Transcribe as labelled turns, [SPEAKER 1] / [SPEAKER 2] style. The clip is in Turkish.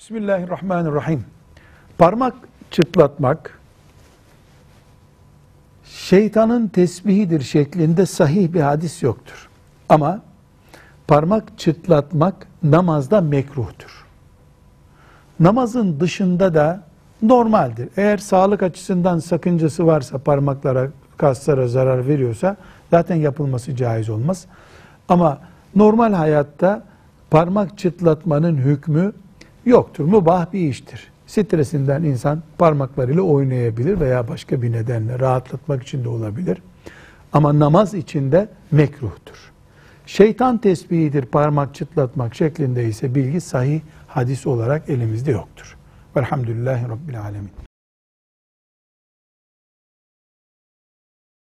[SPEAKER 1] Bismillahirrahmanirrahim. Parmak çıtlatmak şeytanın tesbihidir şeklinde sahih bir hadis yoktur. Ama parmak çıtlatmak namazda mekruhtur. Namazın dışında da normaldir. Eğer sağlık açısından sakıncası varsa parmaklara, kaslara zarar veriyorsa zaten yapılması caiz olmaz. Ama normal hayatta parmak çıtlatmanın hükmü yoktur. Mubah bir iştir. Stresinden insan parmaklarıyla oynayabilir veya başka bir nedenle rahatlatmak için de olabilir. Ama namaz içinde mekruhtur. Şeytan tesbihidir parmak çıtlatmak şeklinde ise bilgi sahih hadis olarak elimizde yoktur. Velhamdülillahi Rabbil Alemin.